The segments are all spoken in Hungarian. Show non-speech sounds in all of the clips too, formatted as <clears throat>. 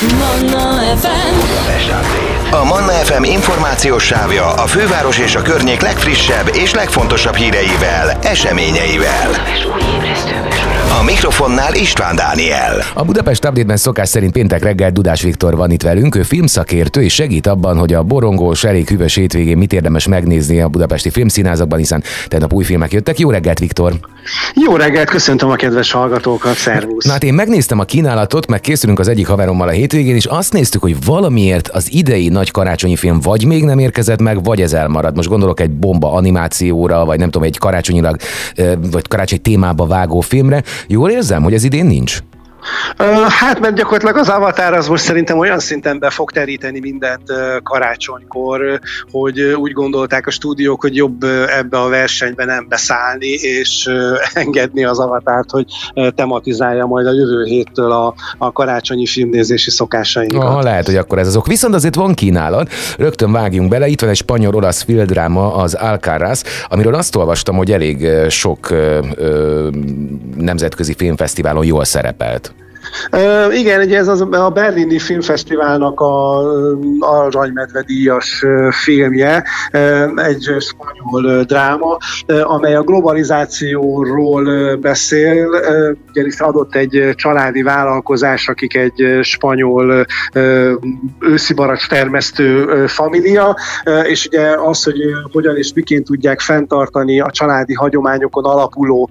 Manna FM A Manna FM információs sávja a főváros és a környék legfrissebb és legfontosabb híreivel, eseményeivel. A mikrofonnál István Dániel. A Budapest Update-ben szokás szerint péntek reggel Dudás Viktor van itt velünk, ő filmszakértő és segít abban, hogy a borongós, elég hűvös hétvégén mit érdemes megnézni a budapesti filmszínházakban, hiszen tegnap új filmek jöttek. Jó reggelt, Viktor! Jó reggelt, köszöntöm a kedves hallgatókat, szervusz! Na hát én megnéztem a kínálatot, meg készülünk az egyik haverommal a hétvégén, és azt néztük, hogy valamiért az idei nagy karácsonyi film vagy még nem érkezett meg, vagy ez elmarad. Most gondolok egy bomba animációra, vagy nem tudom, egy karácsonyilag, vagy karácsony témába vágó filmre. Jól érzem, hogy ez idén nincs? Hát, mert gyakorlatilag az Avatar az most szerintem olyan szinten be fog teríteni mindent karácsonykor, hogy úgy gondolták a stúdiók, hogy jobb ebbe a versenybe nem beszállni, és <laughs> engedni az Avatárt, hogy tematizálja majd a jövő héttől a, a karácsonyi filmnézési szokásainkat. Aha, lehet, hogy akkor ez azok. Viszont azért van kínálat, rögtön vágjunk bele. Itt van egy spanyol-olasz filmdráma, az Alcaraz, amiről azt olvastam, hogy elég sok ö, ö, nemzetközi filmfesztiválon jól szerepelt. Igen, ugye ez az, a Berlini Filmfesztiválnak a ö, aranymedve díjas filmje, egy spanyol dráma, amely a globalizációról beszél, ugyanis adott egy családi vállalkozás, akik egy spanyol őszibaracs termesztő família, és ugye az, hogy hogyan és miként tudják fenntartani a családi hagyományokon alapuló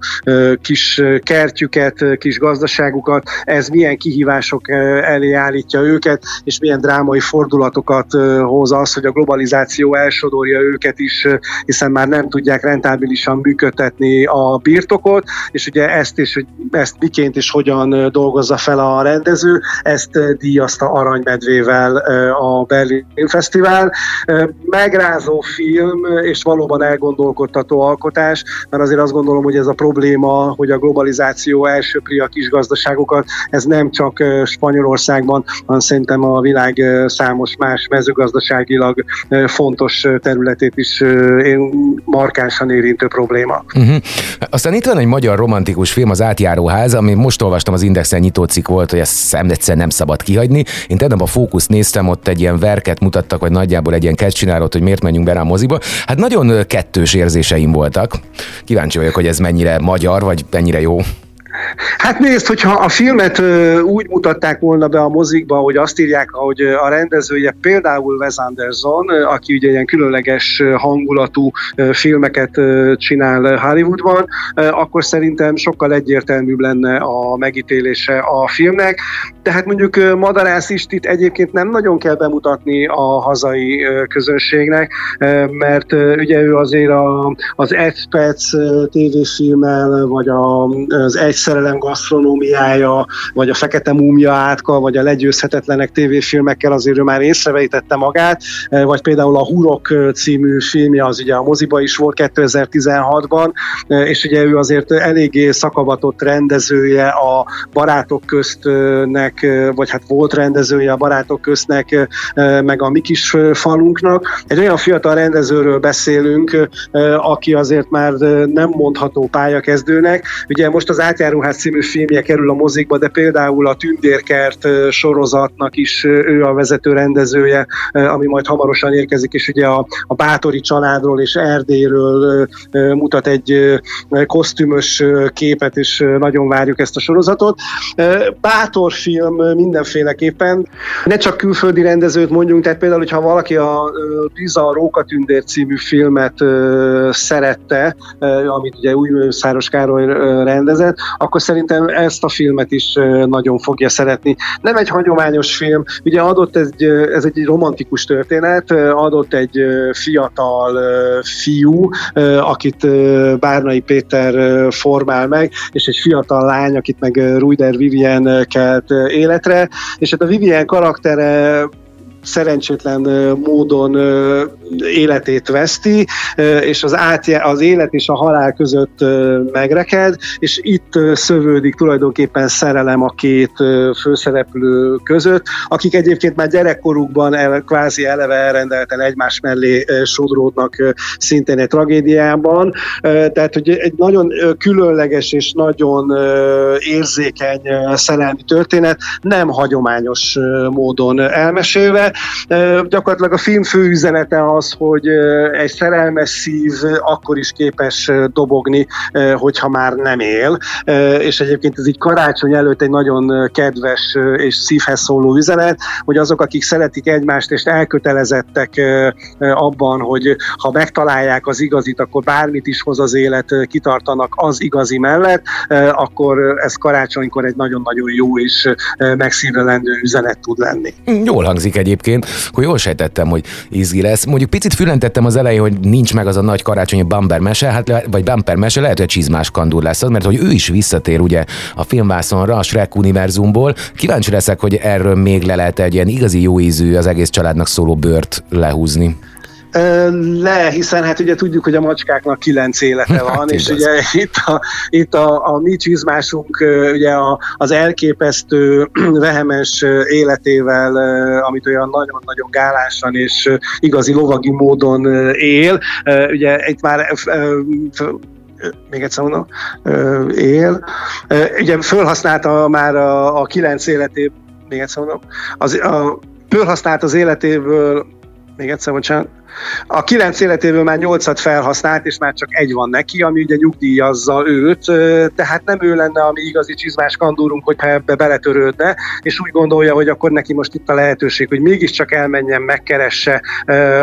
kis kertjüket, kis gazdaságukat, ez milyen kihívások eh, elé állítja őket, és milyen drámai fordulatokat eh, hoz az, hogy a globalizáció elsodorja őket is, eh, hiszen már nem tudják rentábilisan működtetni a birtokot, és ugye ezt is, hogy ezt miként és hogyan dolgozza fel a rendező, ezt díjazta aranymedvével a Berlin Filmfesztivál. Eh, Megrázó film, és valóban elgondolkodtató alkotás, mert azért azt gondolom, hogy ez a probléma, hogy a globalizáció elsöpri a kis gazdaságokat, ez nem csak Spanyolországban, hanem szerintem a világ számos más mezőgazdaságilag fontos területét is én markánsan érintő probléma. Uh-huh. Aztán itt van egy magyar romantikus film, az Átjáróház, ami most olvastam az Indexen nyitócikk volt, hogy ezt szem egyszer nem szabad kihagyni. Én tegnap a Fókusz néztem, ott egy ilyen verket mutattak, vagy nagyjából egy ilyen catch csinálott, hogy miért menjünk be rá a moziba. Hát nagyon kettős érzéseim voltak. Kíváncsi vagyok, hogy ez mennyire magyar, vagy mennyire jó. Hát nézd, hogyha a filmet úgy mutatták volna be a mozikba, hogy azt írják, hogy a rendezője például Wes Anderson, aki ugye ilyen különleges hangulatú filmeket csinál Hollywoodban, akkor szerintem sokkal egyértelműbb lenne a megítélése a filmnek. Tehát mondjuk Madarász Istit egyébként nem nagyon kell bemutatni a hazai közönségnek, mert ugye ő azért az Egy Perc tévéfilmmel, vagy a, az Egy szerelem gasztronómiája, vagy a Fekete Múmia átka, vagy a Legyőzhetetlenek tévéfilmekkel azért ő már észreveítette magát, eh, vagy például a Hurok eh, című filmje, az ugye a moziba is volt 2016-ban, eh, és ugye ő azért eléggé szakavatott rendezője a Barátok köztnek, vagy hát volt rendezője a Barátok köztnek, meg a mi kis falunknak. Egy olyan fiatal rendezőről beszélünk, aki azért már nem mondható pályakezdőnek. Ugye most az Átjáróház című filmje kerül a mozikba, de például a Tündérkert sorozatnak is ő a vezető rendezője, ami majd hamarosan érkezik, és ugye a, a Bátori családról és Erdélyről mutat egy kosztümös képet, és nagyon várjuk ezt a sorozatot. Bátor film mindenféleképpen. Ne csak külföldi rendezőt mondjunk, tehát például, hogyha valaki a Liza a Rókatündér című filmet szerette, amit ugye új Száros Károly rendezett, akkor szerintem ezt a filmet is nagyon fogja szeretni. Nem egy hagyományos film, ugye adott egy, ez egy romantikus történet, adott egy fiatal fiú, akit Bárnai Péter formál meg, és egy fiatal lány, akit meg Ruider Vivien kelt életre, és hát a Vivien karaktere szerencsétlen módon életét veszti, és az, átje, az élet és a halál között megreked, és itt szövődik tulajdonképpen szerelem a két főszereplő között, akik egyébként már gyerekkorukban el, kvázi eleve elrendelten egymás mellé sodródnak szintén egy tragédiában. Tehát, hogy egy nagyon különleges és nagyon érzékeny szerelmi történet, nem hagyományos módon elmesélve. Gyakorlatilag a film fő üzenete az, hogy egy szerelmes szív akkor is képes dobogni, hogyha már nem él. És egyébként ez így karácsony előtt egy nagyon kedves és szívhez szóló üzenet, hogy azok, akik szeretik egymást és elkötelezettek abban, hogy ha megtalálják az igazit, akkor bármit is hoz az élet, kitartanak az igazi mellett, akkor ez karácsonykor egy nagyon-nagyon jó és megszívelendő üzenet tud lenni. Jól hangzik egyébként, hogy jól sejtettem, hogy izgi lesz. Mondjuk picit fülentettem az elején, hogy nincs meg az a nagy karácsonyi bumper mese, hát vagy bumper mese, lehet, hogy csizmás kandúr lesz az, mert hogy ő is visszatér ugye a filmvászonra, a Shrek univerzumból. Kíváncsi leszek, hogy erről még le lehet egy ilyen igazi jó ízű, az egész családnak szóló bört lehúzni. Le, hiszen hát ugye tudjuk, hogy a macskáknak kilenc élete <laughs> van, hát, és igaz. ugye itt a, itt a, a mi csizmásunk ugye a, az elképesztő <clears throat> vehemens életével, amit olyan nagyon-nagyon gálásan és igazi lovagi módon él. Ugye itt már még egyszer mondom, él. Ugye fölhasználta már a, a kilenc életéből, még egyszer mondom, az, a, fölhasznált az életéből, még egyszer, bocsánat, a kilenc életéből már nyolcat felhasznált, és már csak egy van neki, ami ugye nyugdíjazza őt, tehát nem ő lenne a mi igazi csizmás kandúrunk, hogyha ebbe beletörődne, és úgy gondolja, hogy akkor neki most itt a lehetőség, hogy mégiscsak elmenjen, megkeresse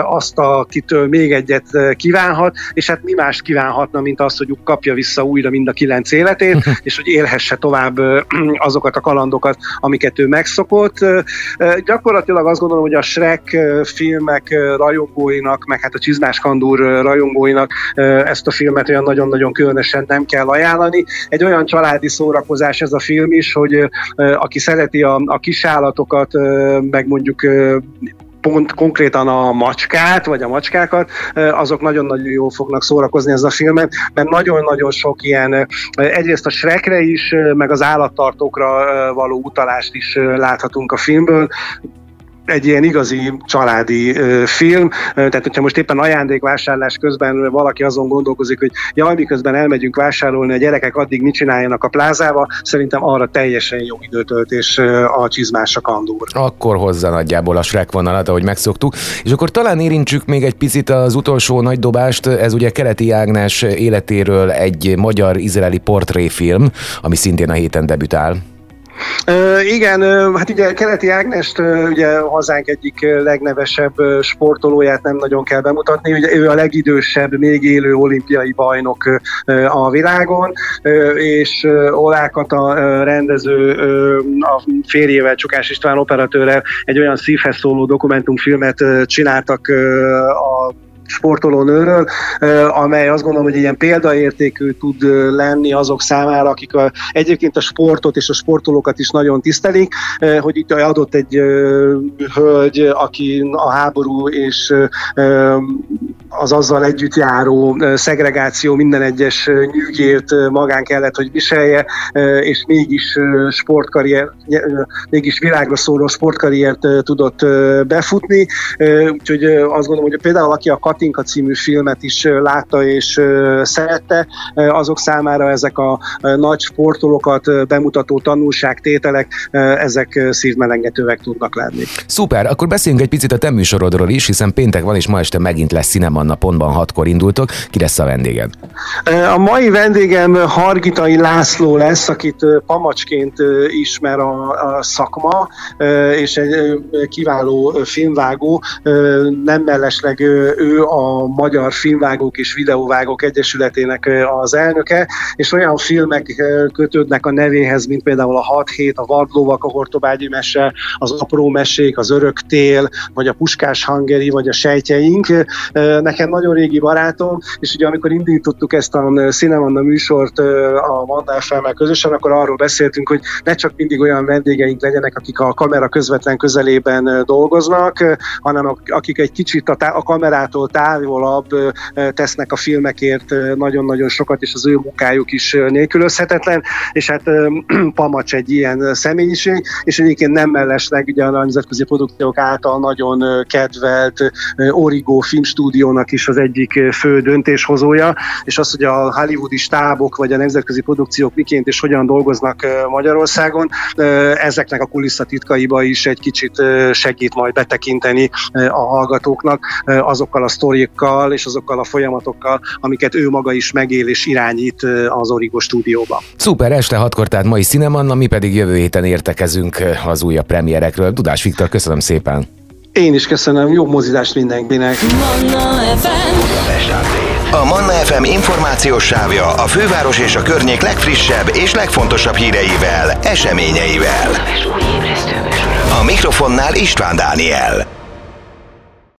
azt, akitől még egyet kívánhat, és hát mi más kívánhatna, mint azt, hogy kapja vissza újra mind a kilenc életét, <laughs> és hogy élhesse tovább azokat a kalandokat, amiket ő megszokott. Gyakorlatilag azt gondolom, hogy a Shrek filmek rajongói rajongóinak, meg hát a Csizmás Kandúr rajongóinak ezt a filmet olyan nagyon-nagyon különösen nem kell ajánlani. Egy olyan családi szórakozás ez a film is, hogy aki szereti a, a kisállatokat, meg mondjuk pont konkrétan a macskát, vagy a macskákat, azok nagyon-nagyon jól fognak szórakozni ez a filmet, mert nagyon-nagyon sok ilyen, egyrészt a Shrekre is, meg az állattartókra való utalást is láthatunk a filmből egy ilyen igazi családi film, tehát hogyha most éppen ajándékvásárlás közben valaki azon gondolkozik, hogy jaj, miközben elmegyünk vásárolni, a gyerekek addig mit csináljanak a plázába, szerintem arra teljesen jó időtöltés a csizmás a kandúr. Akkor hozzá nagyjából a Shrek vonalat, ahogy megszoktuk. És akkor talán érintsük még egy picit az utolsó nagy dobást, ez ugye Keleti Ágnes életéről egy magyar-izraeli portréfilm, ami szintén a héten debütál. Igen, hát ugye Keleti Ágnest uh, ugye hazánk egyik legnevesebb sportolóját nem nagyon kell bemutatni, ugye ő a legidősebb, még élő olimpiai bajnok a világon, és Olákat a rendező a férjével, Csukás István operatőrrel egy olyan szívhez szóló dokumentumfilmet csináltak a sportolónőről, amely azt gondolom, hogy ilyen példaértékű tud lenni azok számára, akik a, egyébként a sportot és a sportolókat is nagyon tisztelik, hogy itt adott egy hölgy, aki a háború és az azzal együtt járó szegregáció minden egyes nyűgét magán kellett, hogy viselje, és mégis sportkarrier, mégis világra szóló sportkarriert tudott befutni. Úgyhogy azt gondolom, hogy például aki a Katinka című filmet is látta és szerette, azok számára ezek a nagy sportolókat bemutató tanulságtételek, ezek szívmelengetőek tudnak lenni. Szuper, akkor beszéljünk egy picit a te műsorodról is, hiszen péntek van, és ma este megint lesz Cinemanna pontban hatkor indultok. Ki lesz a vendéged? A mai vendégem Hargitai László lesz, akit pamacsként ismer a, a szakma, és egy kiváló filmvágó, nem mellesleg ő a Magyar Filmvágók és Videóvágók Egyesületének az elnöke, és olyan filmek kötődnek a nevéhez, mint például a 6 hét, a Vadlovak, a Hortobágyi mese, az Apró mesék, az Örök tél, vagy a Puskás hangeri, vagy a Sejtjeink. Nekem nagyon régi barátom, és ugye amikor indítottuk ezt a Cinemanna műsort a Mandál Felmel közösen, akkor arról beszéltünk, hogy ne csak mindig olyan vendégeink legyenek, akik a kamera közvetlen közelében dolgoznak, hanem akik egy kicsit a, tá- a kamerától távolabb tesznek a filmekért nagyon-nagyon sokat, és az ő munkájuk is nélkülözhetetlen, és hát <clears throat> Pamacs egy ilyen személyiség, és egyébként nem mellesleg ugye a nemzetközi produkciók által nagyon kedvelt Origo filmstúdiónak is az egyik fő döntéshozója, és az, hogy a hollywoodi stábok vagy a nemzetközi produkciók miként és hogyan dolgoznak Magyarországon, ezeknek a kulisszatitkaiba is egy kicsit segít majd betekinteni a hallgatóknak azokkal a sztorikkal és azokkal a folyamatokkal, amiket ő maga is megél és irányít az Origo stúdióba. Szuper, este hatkor, tehát mai Cinemanna, mi pedig jövő héten értekezünk az újabb premierekről. Dudás Viktor, köszönöm szépen! Én is köszönöm, jó mozizást mindenkinek! Manna FM. A Manna FM információs sávja a főváros és a környék legfrissebb és legfontosabb híreivel, eseményeivel. A mikrofonnál István Dániel.